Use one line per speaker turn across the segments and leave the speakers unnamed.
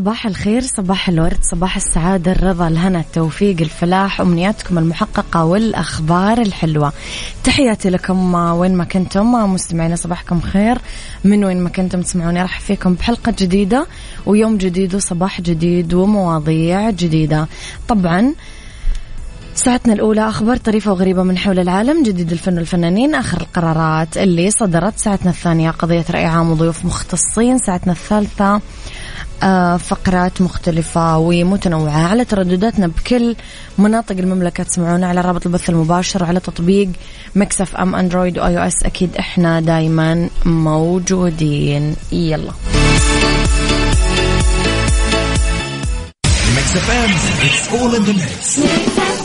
صباح الخير صباح الورد صباح السعادة الرضا الهنا التوفيق الفلاح أمنياتكم المحققة والأخبار الحلوة. تحياتي لكم وين ما كنتم مستمعين صباحكم خير. من وين ما كنتم تسمعوني راح فيكم بحلقة جديدة ويوم جديد وصباح جديد ومواضيع جديدة. طبعا ساعتنا الأولى أخبار طريفة وغريبة من حول العالم جديد الفن والفنانين آخر القرارات اللي صدرت. ساعتنا الثانية قضية رأي عام وضيوف مختصين. ساعتنا الثالثة آه، فقرات مختلفة ومتنوعة على تردداتنا بكل مناطق المملكة. تسمعونا على رابط البث المباشر وعلى تطبيق Mix FM Android و iOS أكيد إحنا دايما موجودين. يلا. Mix FM It's all in the mix.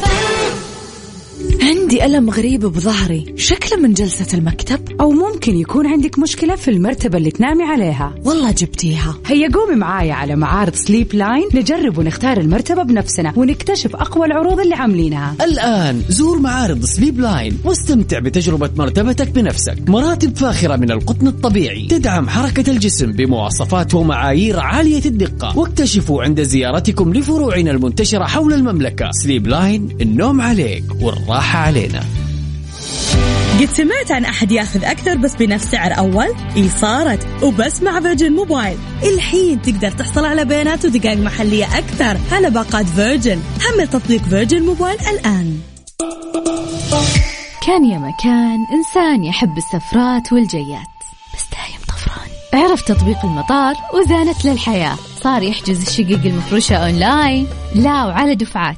عندي ألم غريب بظهري. شكله من جلسة المكتب؟
أو ممكن يكون عندك مشكلة في المرتبة اللي تنامي عليها.
والله جبتيها.
هيا قومي معايا على معارض Sleep Line نجرب ونختار المرتبة بنفسنا ونكتشف أقوى العروض اللي عاملينها.
الآن زور معارض Sleep Line واستمتع بتجربة مرتبتك بنفسك. مراتب فاخرة من القطن الطبيعي. تدعم حركة الجسم بمواصفات ومعايير عالية الدقة. واكتشفوا عند زيارتكم لفروعنا المنتشرة حول المملكة. Sleep Line النوم عليك والراحة علينا.
قد سمعت عن أحد ياخذ أكثر بس بنفس سعر أول؟ إي صارت. وبس مع Virgin Mobile الحين تقدر تحصل على بيانات ودقائق محلية أكثر على باقات Virgin حمل تطبيق Virgin Mobile الآن.
كان يا مكان إنسان يحب السفرات والجيات. بس دايم طفران. عرف تطبيق المطار وزانت له الحياة. صار يحجز الشقق المفروشة أونلاين. لا وعلى دفعات.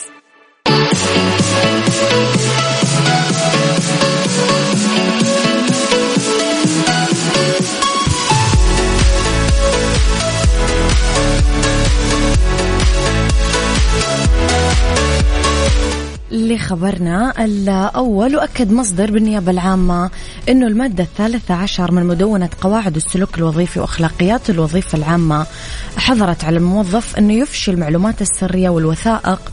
لخبرنا الأول وأكد مصدر بالنيابة العامة أنه المادة الثالثة عشر من مدونة قواعد السلوك الوظيفي وأخلاقيات الوظيفة العامة حظرت على الموظف أنه يفشي المعلومات السرية والوثائق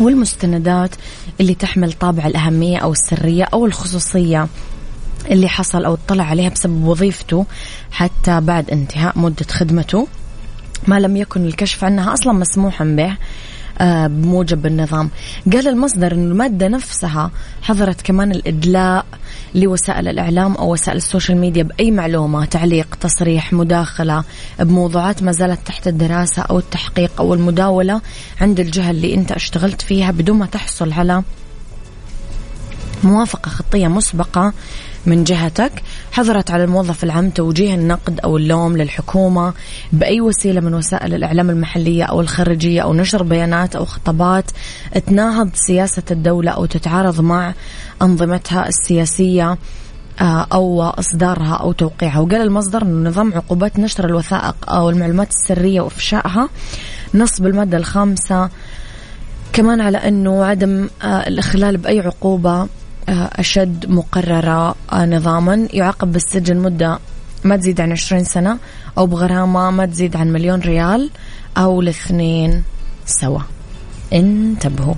والمستندات اللي تحمل طابع الأهمية أو السرية أو الخصوصية اللي حصل أو اطلع عليها بسبب وظيفته حتى بعد انتهاء مدة خدمته. ما لم يكن الكشف عنها أصلا مسموحا به. بموجب النظام. قال المصدر أن المادة نفسها حظرت كمان الإدلاء لوسائل الإعلام أو وسائل ال social media بأي معلومة تعليق تصريح مداخلة بموضوعات ما زالت تحت الدراسة أو التحقيق أو المداولة عند الجهة اللي أنت اشتغلت فيها بدون ما تحصل على موافقة خطية مسبقة. من جهتك. حظرت على الموظف العام توجيه النقد أو اللوم للحكومة بأي وسيلة من وسائل الإعلام المحلية أو الخارجية أو نشر بيانات أو خطابات تناهض سياسة الدولة أو تتعارض مع أنظمتها السياسية آه، أو إصدارها أو توقيعها. وقال المصدر أنه نظام عقوبات نشر الوثائق أو المعلومات السرية وإفشائها نص بالمادة الخامسة كمان على أنه عدم آه، الإخلال بأي عقوبة أشد مقررة آه، نظاما. يعاقب بالسجن مدة ما تزيد عن 20 سنة أو بغرامة ما تزيد عن مليون ريال أو الاثنين سوا. انتبهوا.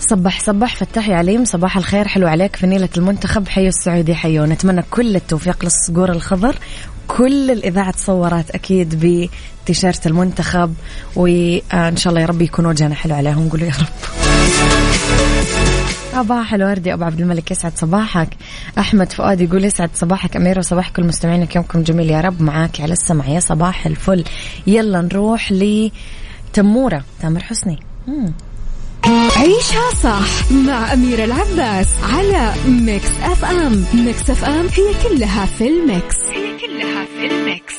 صبح صبح فتحي عليم. صباح الخير. حلو عليك. فنيلة المنتخب حيو السعودي حيو. نتمنى كل التوفيق للصقور الخضر. كل الإذاعة تصورات أكيد بتيشيرت المنتخب وإن شاء الله يا رب يكون وجهنا حلو عليهم. قولوا يا رب. صباح الوردي أبو عبد الملك يسعد صباحك. أحمد فؤاد يقول يسعد صباحك أميرة وصباح كل مستمعينك. يومكم جميل يا رب. معاك على السمع. يا صباح الفل. يلا نروح لتموره تامر حسني. مم.
عيشها صح مع أميرة العباس على Mix FM. Mix FM هي كلها في ال mix. هي كلها في ال mix.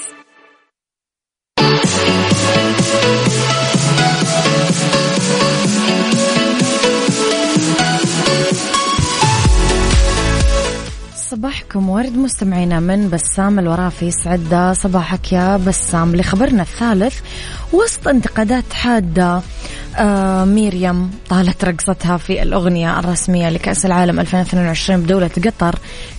صباحكم ورد مستمعينا من بسام الورافي سعد. صباحك يا بسام. لخبرنا الثالث وسط انتقادات حادة آه ميريم طالت رقصتها في الأغنية الرسمية لكأس العالم 2022 بدولة قطر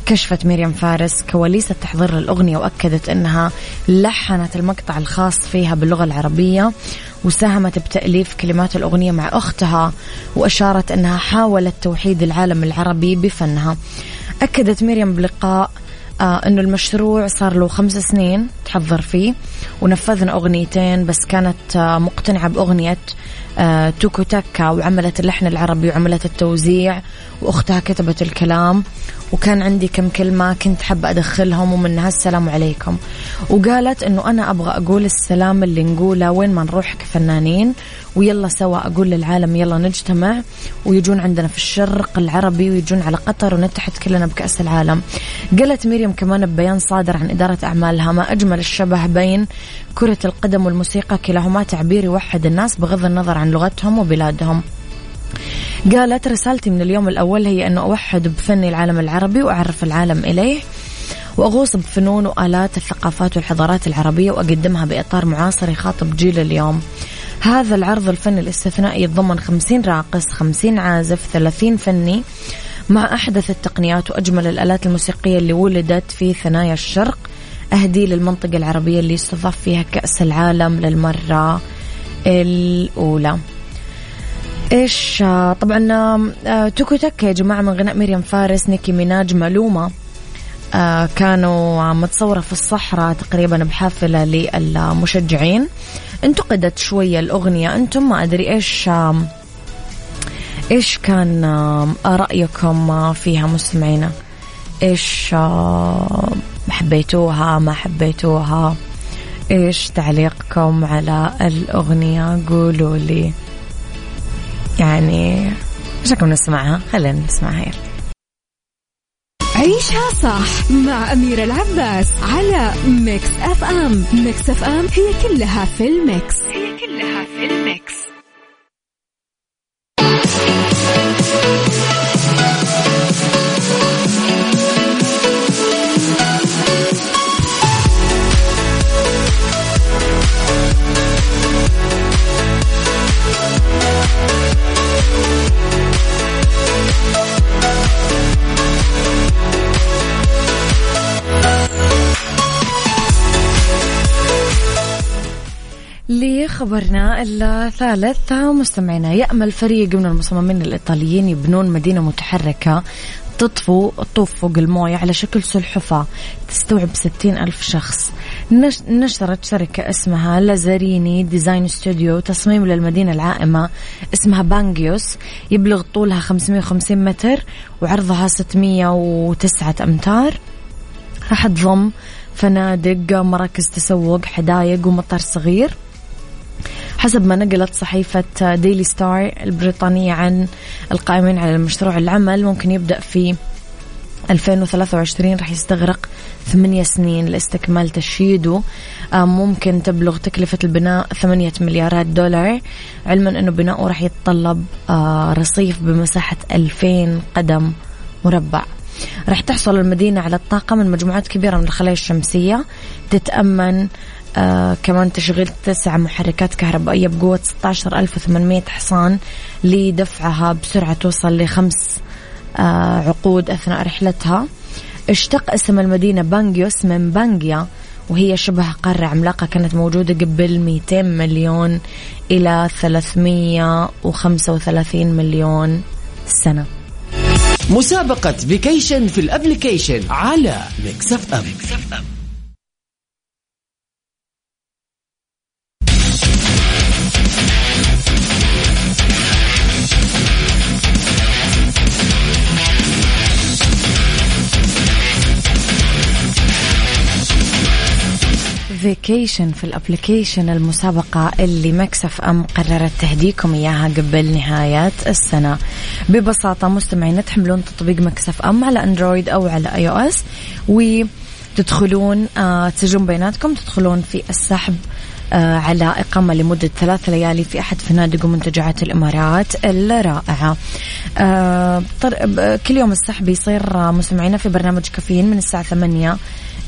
كشفت ميريم فارس كواليس التحضير للأغنية وأكدت أنها لحنت المقطع الخاص فيها باللغة العربية وساهمت بتأليف كلمات الأغنية مع أختها وأشارت أنها حاولت توحيد العالم العربي بفنها. أكدت مريم بلقاء آه إنه المشروع صار له خمس سنين. تحضر فيه. ونفذنا أغنيتين بس كانت آه مقتنعة بأغنية آه توكو تاكا وعملت اللحن العربي وعملت التوزيع وأختها كتبت الكلام. وكان عندي كم كلمة كنت حابة أدخلهم ومنها السلام عليكم. وقالت أنه أنا أبغى أقول السلام اللي نقوله وين ما نروح كفنانين ويلا سوا أقول للعالم يلا نجتمع. ويجون عندنا في الشرق العربي ويجون على قطر ونتحد كلنا بكأس العالم. قالت مريم كمان ببيان صادر عن إدارة أعمالها. ما أجمل الشبه بين كرة القدم والموسيقى كلاهما تعبير يوحد الناس بغض النظر عن لغتهم وبلادهم. قالت رسالتي من اليوم الأول هي أنه أوحد بفني العالم العربي وأعرف العالم إليه وأغوص بفنون وآلات الثقافات والحضارات العربية وأقدمها بإطار معاصر يخاطب جيل اليوم. هذا العرض الفني الاستثنائي يتضمن خمسين راقص خمسين عازف ثلاثين فني. مع أحدث التقنيات وأجمل الآلات الموسيقية اللي ولدت في ثنايا الشرق أهدي للمنطقة العربية اللي استضاف فيها كأس العالم للمرة الأولى. إيش طبعا آه، توكو تك يا جماعة من غناء مريم فارس نيكي ميناج ملومه آه، كانوا متصورة في الصحراء تقريبا بحافلة للمشجعين. انتقدت شوية الأغنية. أنتم ما أدري إيش إيش كان رأيكم فيها مستمعينا؟ إيش حبيتوها ما حبيتوها. إيش تعليقكم على الأغنية؟ قولوا لي. يعني إيش رايكم نسمعها؟ خلينا نسمعها يلا.
عيشها صح مع أميرة العباس على Mix FM Mix FM هي كلها في ال mix. هي كلها في الميكس.
لخبرنا الثالث مستمعينا يأمل فريق من المصممين الإيطاليين يبنون مدينة متحركة تطفو تطوف فوق الموية على شكل سلحفاة تستوعب ستين ألف شخص. نشرت شركة اسمها Lazzarini Design Studio تصميم للمدينة العائمة. اسمها Pangeos. يبلغ طولها 550 متر وعرضها 609 أمتار. راح تضم فنادق مراكز تسوق حدايق ومطار صغير. حسب ما نقلت صحيفة ديلي ستار البريطانية عن القائمين على المشروع العمل ممكن يبدأ في 2023 راح يستغرق ثمانية سنين لاستكمال تشييده. آه، ممكن تبلغ تكلفة البناء ثمانية مليارات دولار علما أنه بناؤه راح يتطلب آه، رصيف بمساحة 2000 قدم مربع. راح تحصل المدينة على الطاقة من مجموعات كبيرة من الخلايا الشمسية تتأمن آه كمان تشغيل تسع محركات كهربائية بقوة 16800 حصان لدفعها بسرعة توصل لخمس آه، عقود أثناء رحلتها. اشتق اسم المدينة بانجيوس من بانجيا وهي شبه قارة عملاقة كانت موجودة قبل 200 مليون إلى 335 مليون سنة.
مسابقة vacation في ال application على Mix FM
vacation في ال application المسابقة اللي Mix FM قررت تهديكم إياها قبل نهاية السنة. ببساطة مستمعين تحملون تطبيق Mix FM على Android أو على iOS وتدخلون آه تسجلون بياناتكم تدخلون في السحب آه على إقامة لمدة ثلاث ليالي في أحد فنادق ومنتجعات الإمارات الرائعة. آه كل يوم السحب يصير مستمعينا في برنامج كافيين من الساعة ثمانية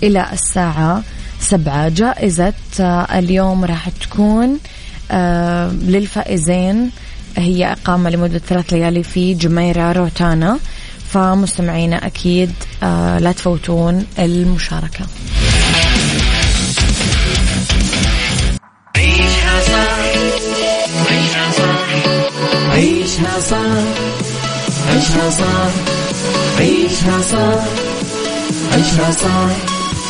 إلى الساعة سبعة. جائزة آه، اليوم راح تكون آه، للفائزين. هي إقامة لمدة ثلاث ليالي في جميرة روتانا. فمستمعينا أكيد آه، لا تفوتون المشاركة.
عيشها صح عيشها صح عيشها صح عيشها صح عيشها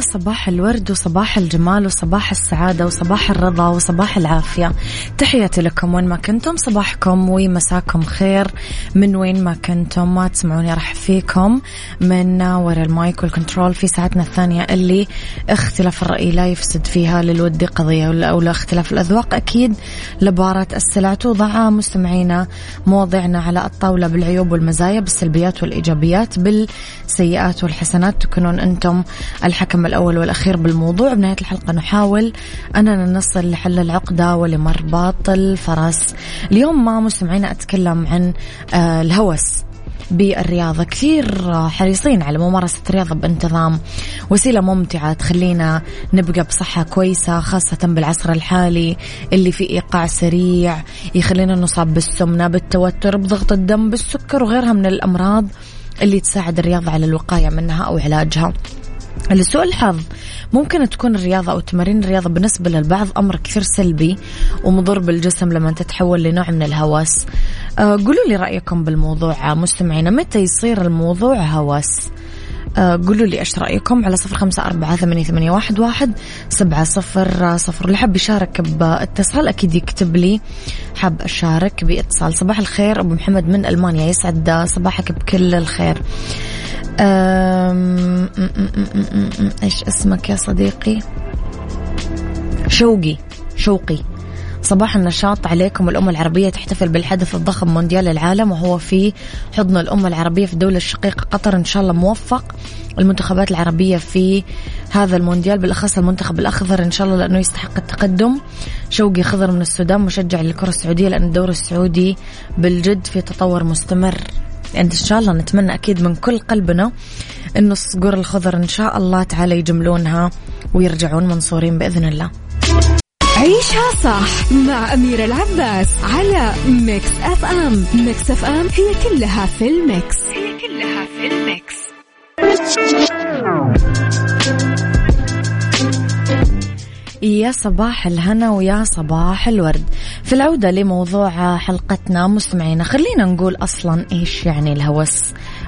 صباح الورد وصباح الجمال وصباح السعادة وصباح الرضا وصباح العافية. تحياتي لكم وين ما كنتم صباحكم ومساكم خير. من وين ما كنتم ما تسمعوني أرحب فيكم من وراء ال mic وال control في ساعتنا الثانية اللي اختلاف الرأي لا يفسد فيها للود قضية ولولا اختلاف الأذواق. أكيد لبارت السلع توضع مستمعينا مواضيعنا على الطاولة بالعيوب والمزايا بالسلبيات والإيجابيات بالسيئات والحسنات. تكونون أنتم الحكم الأول والأخير بالموضوع. بنهاية الحلقة نحاول أننا نصل لحل العقدة ولمرباط الفرس اليوم ما مستمعينا أتكلم عن آه، الهوس بالرياضة. كثير حريصين على ممارسة الرياضة بانتظام وسيلة ممتعة تخلينا نبقى بصحة كويسة خاصة بالعصر الحالي اللي فيه إيقاع سريع يخلينا نصاب بالسمنة بالتوتر بضغط الدم بالسكر وغيرها من الأمراض اللي تساعد الرياضة على الوقاية منها أو علاجها. لسوء الحظ. ممكن تكون الرياضة أو تمارين الرياضة بالنسبة للبعض أمر كثير سلبي ومضر بالجسم لما تتحول لنوع من الهوس أه قولوا لي رأيكم بالموضوع. مستمعينا متى يصير الموضوع هوس قولوا لي إيش رأيكم على صفر خمسة أربعة ثمانية, ثمانية واحد, واحد سبعة صفر صفر. اللي حاب يشارك باتصال أكيد يكتب لي. حاب أشارك باتصال. صباح الخير أبو محمد من ألمانيا. يسعد صباحك بكل الخير. إيش اسمك يا صديقي؟ شوقي. شوقي. صباح النشاط عليكم. الأمة العربية تحتفل بالحدث الضخم مونديال العالم وهو في حضن الأمة العربية في الدولة الشقيقة قطر. إن شاء الله موفق المنتخبات العربية في هذا المونديال بالأخص المنتخب الأخضر إن شاء الله لأنه يستحق التقدم. شوقي خضر من السودان مشجع للكرة السعودية لأن الدوري السعودي بالجد في تطور مستمر. يعني إن شاء الله نتمنى أكيد من كل قلبنا إنه الصقور الخضر إن شاء الله تعالى يجملونها ويرجعون منصورين بإذن الله.
عيشها صح مع أميرة العباس على Mix FM. Mix FM هي كلها في ال mix. هي كلها في ال mix.
يا صباح الهنا ويا صباح الورد. في العودة لموضوع حلقتنا مستمعينا خلينا نقول أصلا إيش يعني الهوس؟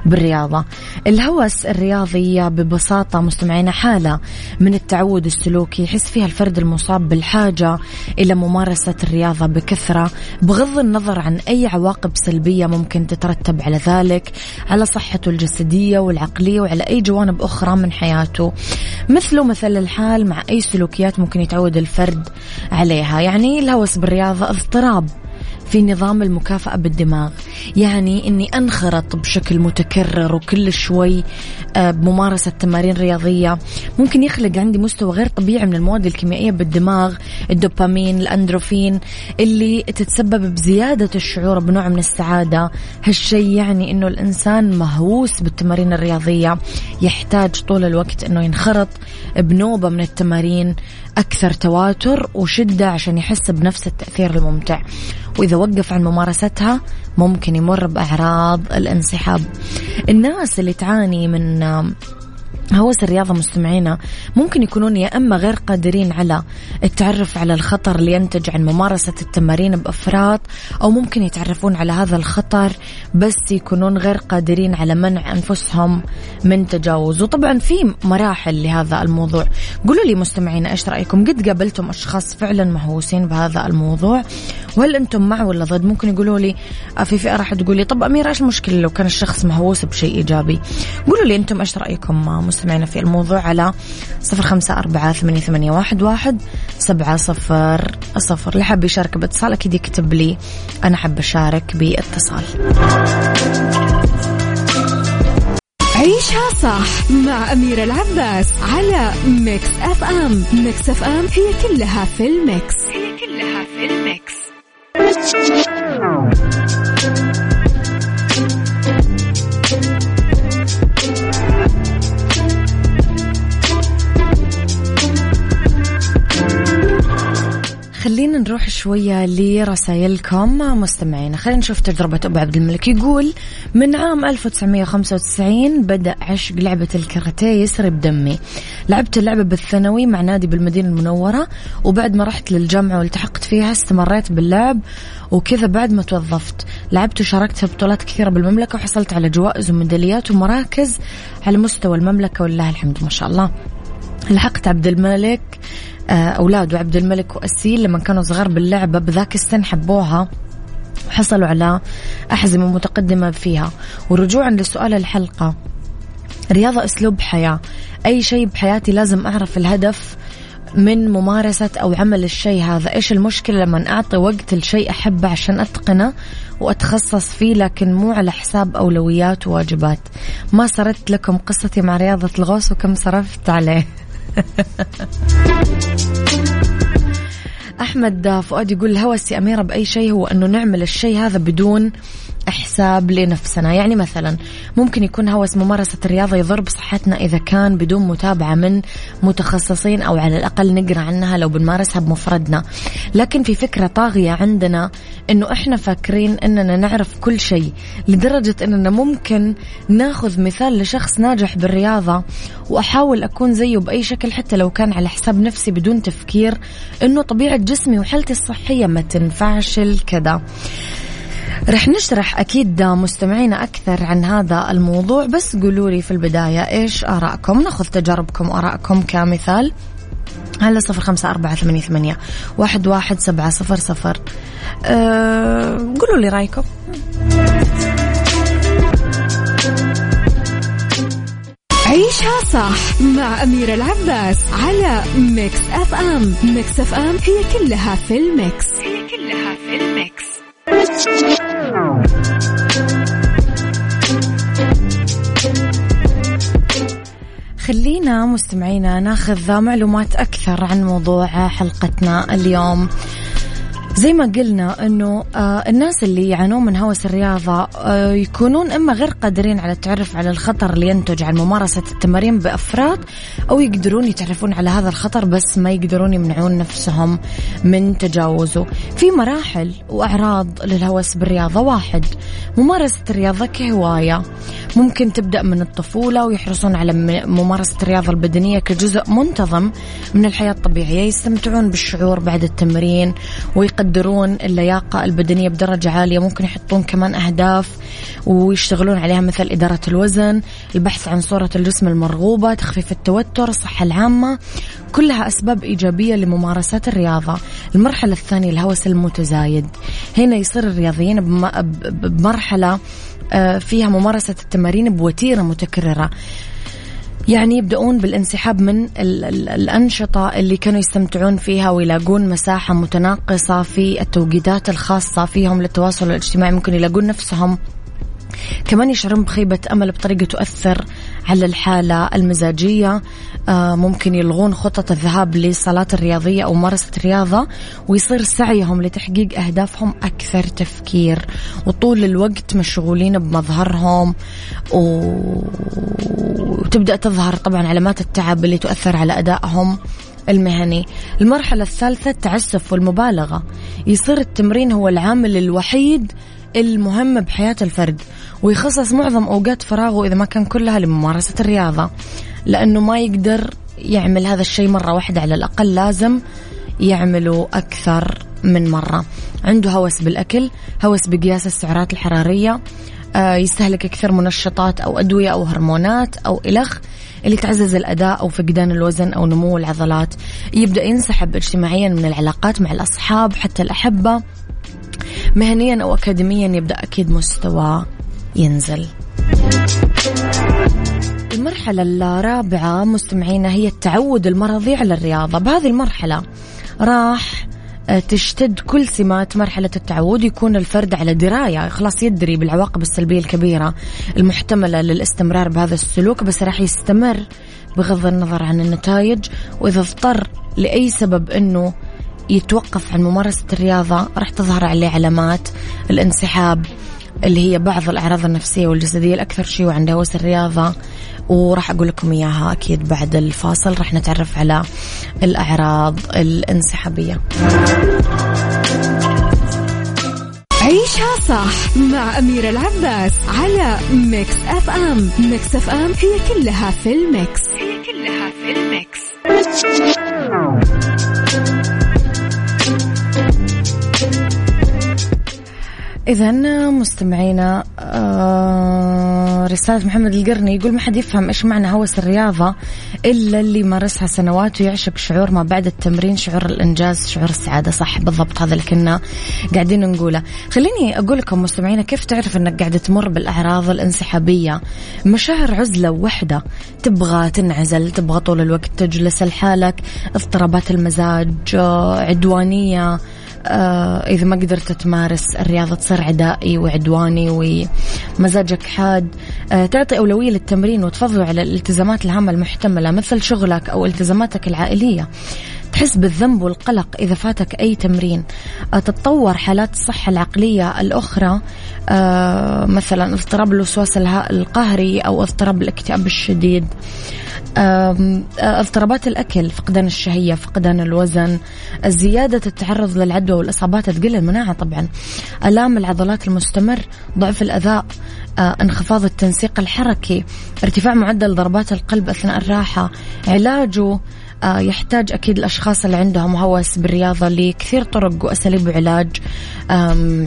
بالرياضة. الهوس الرياضي ببساطة مستمعين حالة من التعود السلوكي يحس فيها الفرد المصاب بالحاجة إلى ممارسة الرياضة بكثرة بغض النظر عن أي عواقب سلبية ممكن تترتب على ذلك على صحته الجسدية والعقلية وعلى أي جوانب أخرى من حياته. مثله مثل الحال مع أي سلوكيات ممكن يتعود الفرد عليها. يعني الهوس بالرياضة اضطراب. في نظام المكافأة بالدماغ. يعني أني أنخرط بشكل متكرر وكل شوي آه، بممارسة تمارين رياضية. ممكن يخلق عندي مستوى غير طبيعي من المواد الكيميائية بالدماغ الدوبامين الأندروفين اللي تتسبب بزيادة الشعور بنوع من السعادة. هالشيء يعني أنه الإنسان مهووس بالتمارين الرياضية. يحتاج طول الوقت أنه ينخرط بنوبة من التمارين. أكثر تواتر وشدة عشان يحس بنفس التأثير الممتع. وإذا وقف عن ممارستها ممكن يمر بأعراض الانسحاب. الناس اللي تعاني من هوس الرياضة مستمعينا ممكن يكونون يا أما غير قادرين على التعرف على الخطر اللي ينتج عن ممارسة التمارين بأفراط أو ممكن يتعرفون على هذا الخطر بس يكونون غير قادرين على منع أنفسهم من تجاوز. وطبعا في مراحل لهذا الموضوع. قولوا لي مستمعينا إيش رأيكم؟ قد قابلتم أشخاص فعلا مهووسين بهذا الموضوع؟ وهل أنتم مع ولا ضد؟ ممكن يقولوا لي آه، في فئة راح تقولي طب أميرة إيش المشكلة لو كان الشخص مهووس بشيء إيجابي؟ قولوا لي أنتم إيش رأيكم مستمعينا في الموضوع على صفر خمسة أربعة ثمانية, ثمانية واحد, واحد سبعة صفر صفر. اللي حاب يشارك باتصال أكيد يكتب لي. أنا حاب أشارك باتصال.
عيشها صح مع أميرة العباس على Mix FM Mix FM هي كلها في ال mix. هي كلها في ال mix.
خلينا نروح شوية لرسائلكم. مستمعين خلينا نشوف تجربة أبو عبد الملك. يقول من عام 1995 بدأ عشق لعبة الكاراتيه يسري بدمي لعبت اللعبة بالثانوي مع نادي بالمدينة المنورة وبعد ما رحت للجامعة والتحقت فيها استمريت باللعب وكذا بعد ما توظفت. لعبت وشاركت في بطولات كثيرة بالمملكة وحصلت على جوائز وميداليات ومراكز على مستوى المملكة ولله الحمد ما شاء الله. لحقت عبد الملك آه، أولاد وعبد الملك وأسيل لما كانوا صغار باللعبة بذاك السن حبوها حصلوا على أحزمة متقدمة فيها. ورجوعا لسؤال الحلقة. رياضة أسلوب حياة. أي شيء بحياتي لازم أعرف الهدف من ممارسة أو عمل الشيء هذا؟ إيش المشكلة لما أعطي وقت الشيء أحبه عشان أتقنه وأتخصص فيه لكن مو على حساب أولويات وواجبات؟ ما سردت لكم قصتي مع رياضة الغوص وكم صرفت عليه. أحمد فؤاد يقول الهوس يا أميرة بأي شيء هو أنه نعمل الشيء هذا بدون حساب لنفسنا. يعني مثلا ممكن يكون هوس ممارسة الرياضة يضر بصحتنا إذا كان بدون متابعة من متخصصين أو على الأقل نقرأ عنها لو بنمارسها بمفردنا. لكن في فكرة طاغية عندنا أنه إحنا فاكرين أننا نعرف كل شيء لدرجة أننا ممكن ناخذ مثال لشخص ناجح بالرياضة وأحاول أكون زيه بأي شكل حتى لو كان على حساب نفسي بدون تفكير أنه طبيعة جسمي وحالتي الصحية ما تنفعش الكذا. رح نشرح أكيد مستمعينا أكثر عن هذا الموضوع بس قولوا لي في البداية إيش آراءكم نأخذ تجاربكم وآراءكم كمثال. على صفر خمسة أربعة ثمانية, ثمانية واحد, واحد سبعة صفر صفر. أه قولوا لي رأيكم.
عيشها صح مع أميرة العباس على Mix FM. Mix FM هي كلها في ال mix. هي كلها في ال mix.
خلينا مستمعينا ناخذ معلومات أكثر عن موضوع حلقتنا اليوم. زي ما قلنا إنه آه الناس اللي يعانون من هوس الرياضة آه يكونون إما غير قادرين على التعرف على الخطر اللي ينتج عن ممارسة التمارين بإفراط أو يقدرون يتعرفون على هذا الخطر بس ما يقدرون يمنعون نفسهم من تجاوزه. في مراحل وأعراض للهوس بالرياضة واحد ممارسة الرياضة كهواية ممكن تبدأ من الطفولة ويحرصون على ممارسة الرياضة البدنية كجزء منتظم من الحياة الطبيعية يستمتعون بالشعور بعد التمرين ويقدرون يقدرون اللياقة البدنية بدرجة عالية ممكن يحطون كمان أهداف ويشتغلون عليها مثل إدارة الوزن البحث عن صورة الجسم المرغوبة تخفيف التوتر الصحة العامة كلها أسباب إيجابية لممارسات الرياضة. المرحلة الثانية الهوس المتزايد. هنا يصير الرياضيين بمرحلة آه، فيها ممارسة التمارين بوتيرة متكررة. يعني يبدأون بالانسحاب من ال ال الأنشطة اللي كانوا يستمتعون فيها ويلاقون مساحة متناقصة في التوقيتات الخاصة فيهم للتواصل الاجتماعي. ممكن يلاقون نفسهم كمان يشعرون بخيبة أمل بطريقة تؤثر على الحالة المزاجية. آه، ممكن يلغون خطط الذهاب للصلاة الرياضية أو ممارسة الرياضة ويصير سعيهم لتحقيق أهدافهم أكثر تفكير. وطول الوقت مشغولين بمظهرهم وتبدأ تظهر طبعا علامات التعب اللي تؤثر على أدائهم المهني. المرحلة الثالثة التعسف والمبالغة. يصير التمرين هو العامل الوحيد المهم بحياة الفرد. ويخصص معظم أوقات فراغه إذا ما كان كلها لممارسة الرياضة لأنه ما يقدر يعمل هذا الشيء مرة واحدة على الأقل لازم يعمله أكثر من مرة. عنده هوس بالأكل هوس بقياس السعرات الحرارية آه، يستهلك أكثر منشطات أو أدوية أو هرمونات أو إلخ اللي تعزز الأداء أو فقدان الوزن أو نمو العضلات. يبدأ ينسحب اجتماعيا من العلاقات مع الأصحاب حتى الأحبة. مهنيا أو أكاديميا يبدأ أكيد مستوى ينزل. المرحلة الرابعة مستمعينا هي التعود المرضي على الرياضة. بهذه المرحلة راح آه، تشتد كل سمات مرحلة التعود. يكون الفرد على دراية. خلاص يدري بالعواقب السلبية الكبيرة المحتملة للاستمرار بهذا السلوك بس راح يستمر بغض النظر عن النتائج. وإذا اضطر لأي سبب أنه يتوقف عن ممارسة الرياضة راح تظهر عليه علامات الانسحاب اللي هي بعض الأعراض النفسية والجسدية الأكثر شيوعا عند هوس الرياضة وراح أقول لكم إياها أكيد بعد الفاصل. راح نتعرف على الأعراض الانسحابية.
عيشها صح مع أميرة العباس على Mix FM Mix FM هي كلها في ال mix. هي كلها في الميكس.
إذا مستمعينا آه رسالة محمد القرني يقول ما حد يفهم إيش معنى هوس الرياضة إلا اللي مارسها سنوات ويعشق شعور ما بعد التمرين شعور الإنجاز شعور السعادة. صح بالضبط هذا اللي كنا قاعدين نقوله. خليني أقول لكم مستمعينا كيف تعرف أنك قاعدة تمر بالأعراض الانسحابية؟ مشاعر عزلة وحدة تبغى تنعزل تبغى طول الوقت تجلس لحالك اضطرابات المزاج آه، عدوانية إذا ما قدرت تمارس الرياضة تصير عدائي وعدواني ومزاجك حاد. آه تعطي أولوية للتمرين وتفضله على الالتزامات الهامة المحتملة مثل شغلك أو التزاماتك العائلية. تحس بالذنب والقلق إذا فاتك أي تمرين. آه، تتطور حالات الصحة العقلية الأخرى آه، مثلا اضطراب الوسواس القهري أو اضطراب الاكتئاب الشديد. آه، اضطرابات الأكل فقدان الشهية فقدان الوزن زيادة التعرض للعدوى والإصابات تقل المناعة طبعا. ألام العضلات المستمر ضعف الأذاء انخفاض التنسيق الحركي ارتفاع معدل ضربات القلب أثناء الراحة علاجه آه، يحتاج أكيد الأشخاص اللي عندهم هوس بالرياضة لكثير طرق وأساليب علاج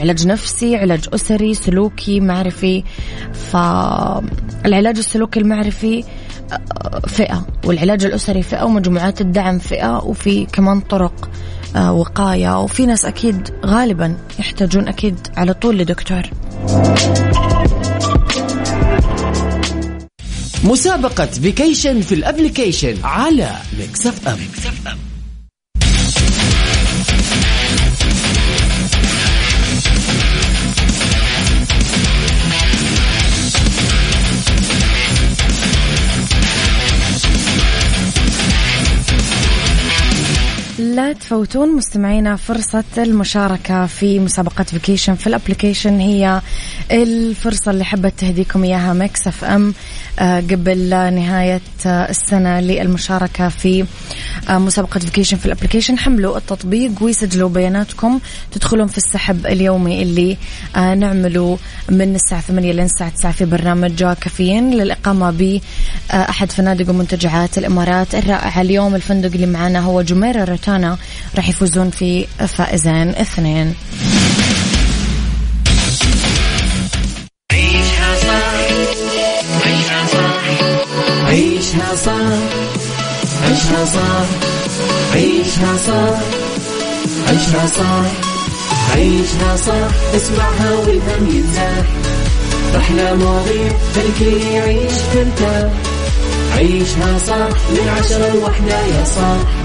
علاج نفسي علاج أسري سلوكي معرفي. فالعلاج السلوكي المعرفي آه، فئة والعلاج الأسري فئة ومجموعات الدعم فئة وفي كمان طرق آه، وقاية. وفي ناس أكيد غالبا يحتاجون أكيد على طول لدكتور.
مسابقة vacation في ال application على Mix FM, Mix FM.
لا تفوتون مستمعينا فرصة المشاركة في مسابقة vacation في ال application هي الفرصة اللي حبت تهديكم إياها Mix FM آه، قبل نهاية آه، السنة للمشاركة في آه، مسابقة vacation في ال application حملوا التطبيق ويسجلوا بياناتكم. تدخلون في السحب اليومي اللي نعمله من الساعة 8 لين الساعة 9 في برنامج كافيين. للإقامة بأحد فنادق ومنتجعات الإمارات. الرائعة اليوم الفندق اللي معنا هو جميرة روتانا. راح يفوزون في فائزين اثنين
عيشها صح عيشها صح عيشها صح عيشها صح عيشها صح عيشها صح عيشها صح اسمعها والهم ينزاح أحلى مواضيع خلي يعيش ترتاح عيشها صح من عشرة لوحدة يا صباح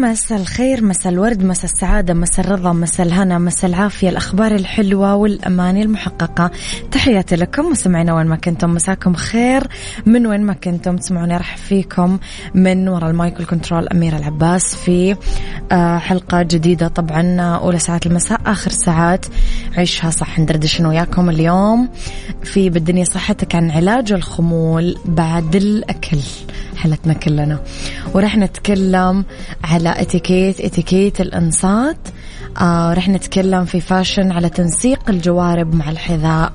مساء الخير مساء الورد مساء السعادة مساء الرضا مساء الهنا مساء العافية. الأخبار الحلوة والأماني المحققة. تحياتي لكم مستمعينا وين ما كنتم مساكم خير. من وين ما كنتم تسمعوني راح فيكم من وراء ال mic وال control أميرة العباس في آه، حلقة جديدة طبعا أولى ساعات المساء آخر ساعات عيشها صح. ندردش وياكم اليوم في بالدنيا صحتك عن علاج الخمول بعد الأكل. حالتنا كلنا. وراح نتكلم على اتيكيت اتيكيت الانصات. آه رح نتكلم في fashion على تنسيق الجوارب مع الحذاء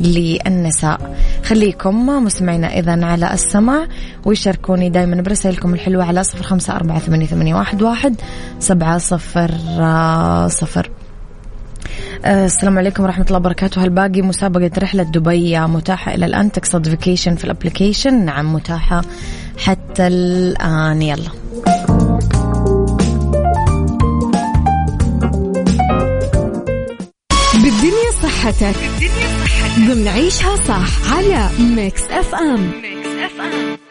للنساء. خليكم مستمعينا إذا على السمع ويشاركوني دايما برسائلكم الحلوة على صفر خمسة أربعة ثمانية, واحد, سبعة صفر آه صفر. آه، السلام عليكم ورحمة الله وبركاته. هل باقي مسابقة رحلة دبي متاحة إلى الآن. تقصد vacation في ال application نعم متاحة. حتى الآن. يلا.
بالدنيا صحتك. بالدنيا صحتك. ضمن عيشها صح على Mix FM. Mix FM.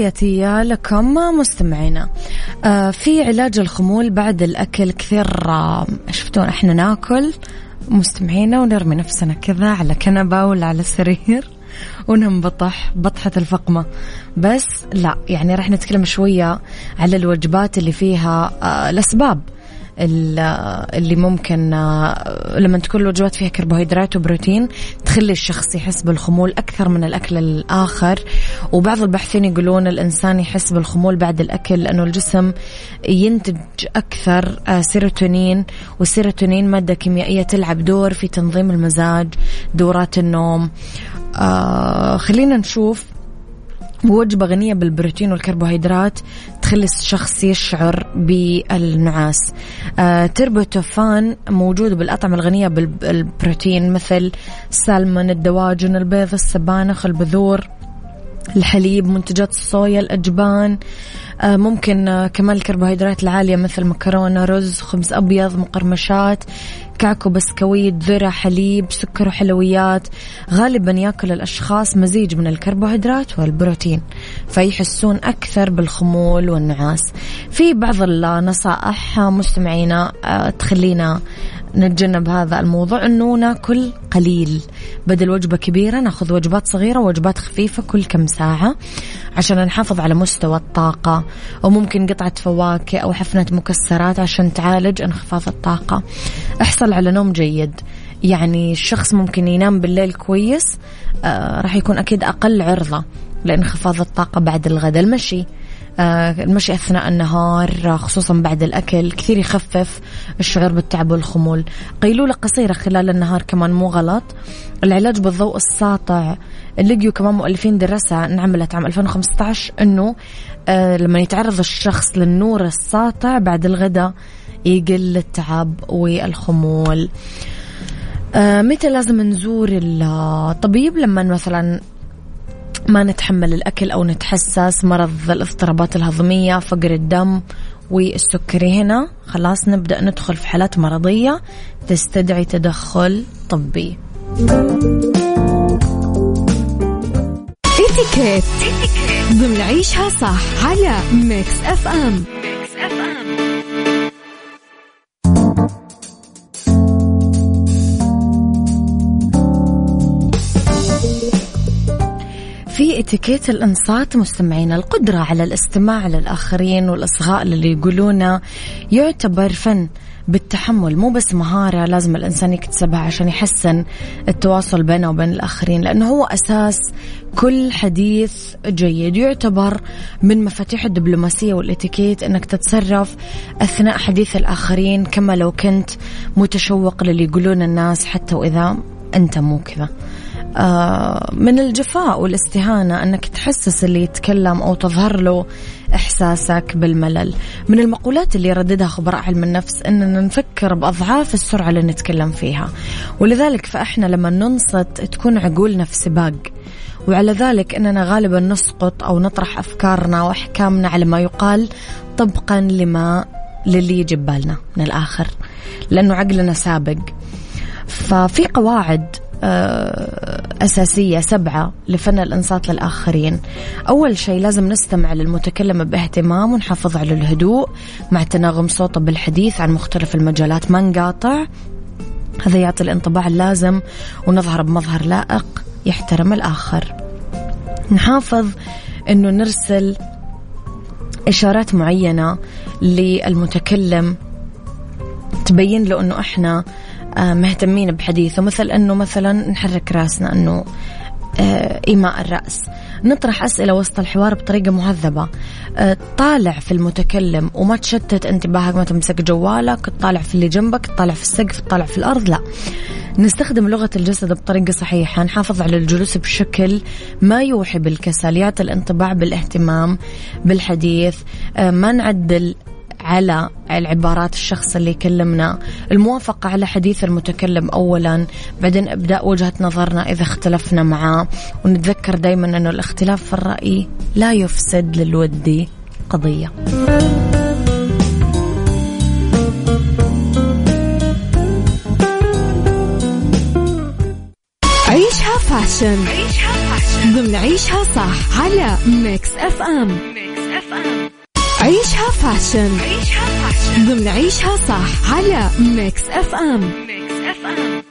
تحياتي لكم مستمعينا. آه في علاج الخمول بعد الأكل كثير آه شفتون إحنا ناكل مستمعينا ونرمي نفسنا كذا على كنبة ولا على سرير وننبطح بطحة الفقمة. بس لا يعني راح نتكلم شوية على الوجبات اللي فيها آه الأسباب. اللي ممكن آه، لما تكون الوجبات فيها كربوهيدرات وبروتين تخلي الشخص يحس بالخمول أكثر من الأكل الآخر. وبعض الباحثين يقولون الإنسان يحس بالخمول بعد الأكل لأنه الجسم ينتج أكثر آه، سيروتونين والسيروتونين مادة كيميائية تلعب دور في تنظيم المزاج دورات النوم. آه خلينا نشوف وجبة غنية بالبروتين والكربوهيدرات. تخلي الشخص يشعر بالنعاس. آه تريبتوفان موجود بالأطعمة الغنية بالبروتين مثل السلمون الدواجن البيض السبانخ البذور. الحليب منتجات الصويا الأجبان آه، ممكن آه، كمان الكربوهيدرات العالية مثل مكرونة رز خبز أبيض مقرمشات كعكو بسكويت ذرة حليب سكر وحلويات. غالبا يأكل الأشخاص مزيج من الكربوهيدرات والبروتين فيحسون أكثر بالخمول والنعاس. في بعض النصائح مستمعينا آه، تخلينا نتجنب هذا الموضوع. انه ناكل قليل. بدل وجبة كبيرة نأخذ وجبات صغيرة ووجبات خفيفة كل كم ساعة عشان نحافظ على مستوى الطاقة. وممكن قطعة فواكه أو حفنة مكسرات عشان تعالج انخفاض الطاقة. احصل على نوم جيد. يعني الشخص ممكن ينام بالليل كويس آه راح يكون أكيد أقل عرضة لانخفاض الطاقة بعد الغداء المشي. المشي أثناء النهار خصوصا بعد الأكل. كثير يخفف الشعور بالتعب والخمول. قيلولة قصيرة خلال النهار كمان مو غلط. العلاج بالضوء الساطع. لقيوا كمان مؤلفين دراسة انعملت عام 2015 أنه آه، لما يتعرض الشخص للنور الساطع بعد الغداء يقل التعب والخمول. آه متى لازم نزور الطبيب لما مثلا ما نتحمل الأكل أو نتحسس مرض الاضطرابات الهضمية فقر الدم والسكري هنا. خلاص نبدأ ندخل في حالات مرضية تستدعي تدخل طبي.
اتيكيت ضمن عيشها صح على Mix FM.
في اتيكيت الانصات مستمعين القدرة على الاستماع للآخرين والإصغاء للي يقولونه يعتبر فن بالتحمل مو بس مهارة لازم الإنسان يكتسبها عشان يحسن التواصل بينه وبين الآخرين لأنه هو أساس كل حديث جيد. يعتبر من مفاتيح الدبلوماسية والإتيكيت أنك تتصرف أثناء حديث الآخرين كما لو كنت متشوق للي يقولون الناس حتى وإذا أنت مو كذا. من الجفاء والاستهانة أنك تحسس اللي يتكلم أو تظهر له إحساسك بالملل. من المقولات اللي يرددها خبراء علم النفس أننا نفكر بأضعاف السرعة اللي نتكلم فيها. ولذلك فإحنا لما ننصت تكون عقولنا في سباق. وعلى ذلك أننا غالبا نسقط أو نطرح أفكارنا وأحكامنا على ما يقال طبقا لما للي يجي ببالنا من الآخر لأنه عقلنا سابق. ففي قواعد آه، أساسية سبعة لفن الإنصات للآخرين. أول شيء لازم نستمع للمتكلم باهتمام ونحافظ على الهدوء مع تناغم صوته بالحديث عن مختلف المجالات. ما نقاطع هذا يعطي الانطباع اللازم ونظهر بمظهر لائق يحترم الآخر. نحافظ أنه نرسل إشارات معينة للمتكلم تبين له أنه إحنا آه، مهتمين بحديثه مثل أنه مثلا نحرك رأسنا أنه آه، إيماء الرأس. نطرح أسئلة وسط الحوار بطريقة مهذبة. آه، طالع في المتكلم وما تشتت انتباهك ما تمسك جوالك تطالع في اللي جنبك تطالع في السقف تطالع في الأرض لا. نستخدم لغة الجسد بطريقة صحيحة نحافظ على الجلوس بشكل ما يوحي بالكسل يعطي الانطباع بالاهتمام بالحديث. ما نعدل على العبارات الشخص اللي يكلمنا. الموافقة على حديث المتكلم أولا بعدين إبداء وجهة نظرنا إذا اختلفنا معاه. ونتذكر دايما أنه الاختلاف في الرأي لا يفسد للود قضية.
عيشها fashion. عيشها fashion. ضمن عيشها صح على Mix FM. Mix FM. عيشها fashion. عيشها fashion. ضمن عيشها صح على Mix FM ميكس اف ام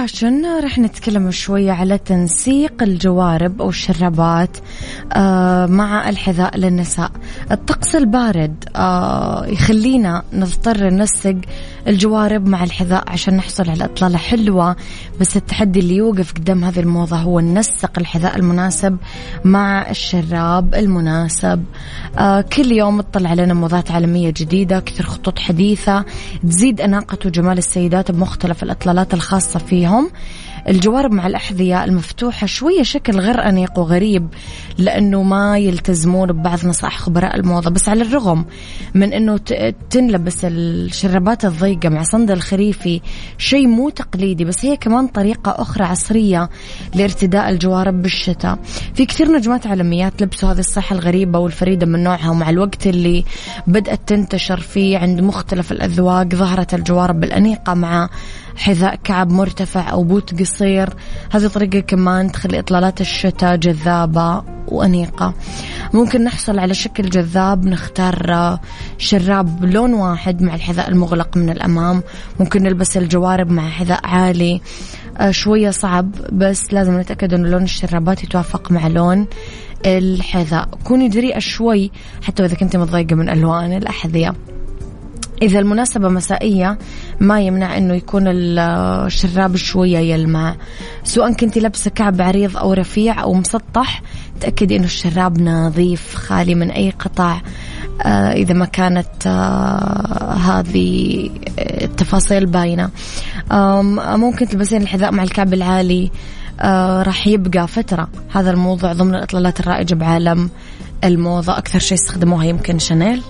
فاشن رح نتكلم شوية على تنسيق الجوارب أو الشرابات آه، مع الحذاء للنساء. الطقس البارد آه، يخلينا نضطر ننسق الجوارب مع الحذاء عشان نحصل على إطلالة حلوة. بس التحدي اللي يوقف قدام هذه الموضة هو ننسق الحذاء المناسب مع الشراب المناسب. آه، كل يوم تطلع علينا موضات عالمية جديدة كثر خطوط حديثة تزيد أناقة وجمال السيدات بمختلف الإطلالات الخاصة فيهم. الجوارب مع الأحذية المفتوحة شوية شكل غير أنيق وغريب لأنه ما يلتزمون ببعض نصائح خبراء الموضة. بس على الرغم من أنه تنلبس الشرابات الضيقة مع صندل خريفي شيء مو تقليدي بس هي كمان طريقة أخرى عصرية لارتداء الجوارب بالشتاء. في كثير نجمات عالميات لبسوا هذه الصحة الغريبة والفريدة من نوعها ومع الوقت اللي بدأت تنتشر فيه عند مختلف الأذواق ظهرت الجوارب الأنيقة مع حذاء كعب مرتفع أو بوت قصير. هذه طريقة كمان تخلي إطلالات الشتاء جذابة وأنيقة. ممكن نحصل على شكل جذاب نختار شراب لون واحد مع الحذاء المغلق من الأمام. ممكن نلبس الجوارب مع حذاء عالي. آه، شوية صعب بس لازم نتأكد أن لون الشرابات يتوافق مع لون الحذاء. كوني جريئة شوي حتى إذا كنت متضايقة من ألوان الأحذية. إذا المناسبة مسائية ما يمنع أنه يكون الشراب شوية يلمع سواء كنت لابسة كعب عريض أو رفيع أو مسطح تأكدي أنه الشراب نظيف خالي من أي قطع. آه، إذا ما كانت آه، هذه التفاصيل باينة. ممكن تلبسين الحذاء مع الكعب العالي. آه، راح يبقى فترة. هذا الموضوع ضمن الإطلالات الرائجة بعالم الموضة. أكثر شيء استخدموها يمكن شانيل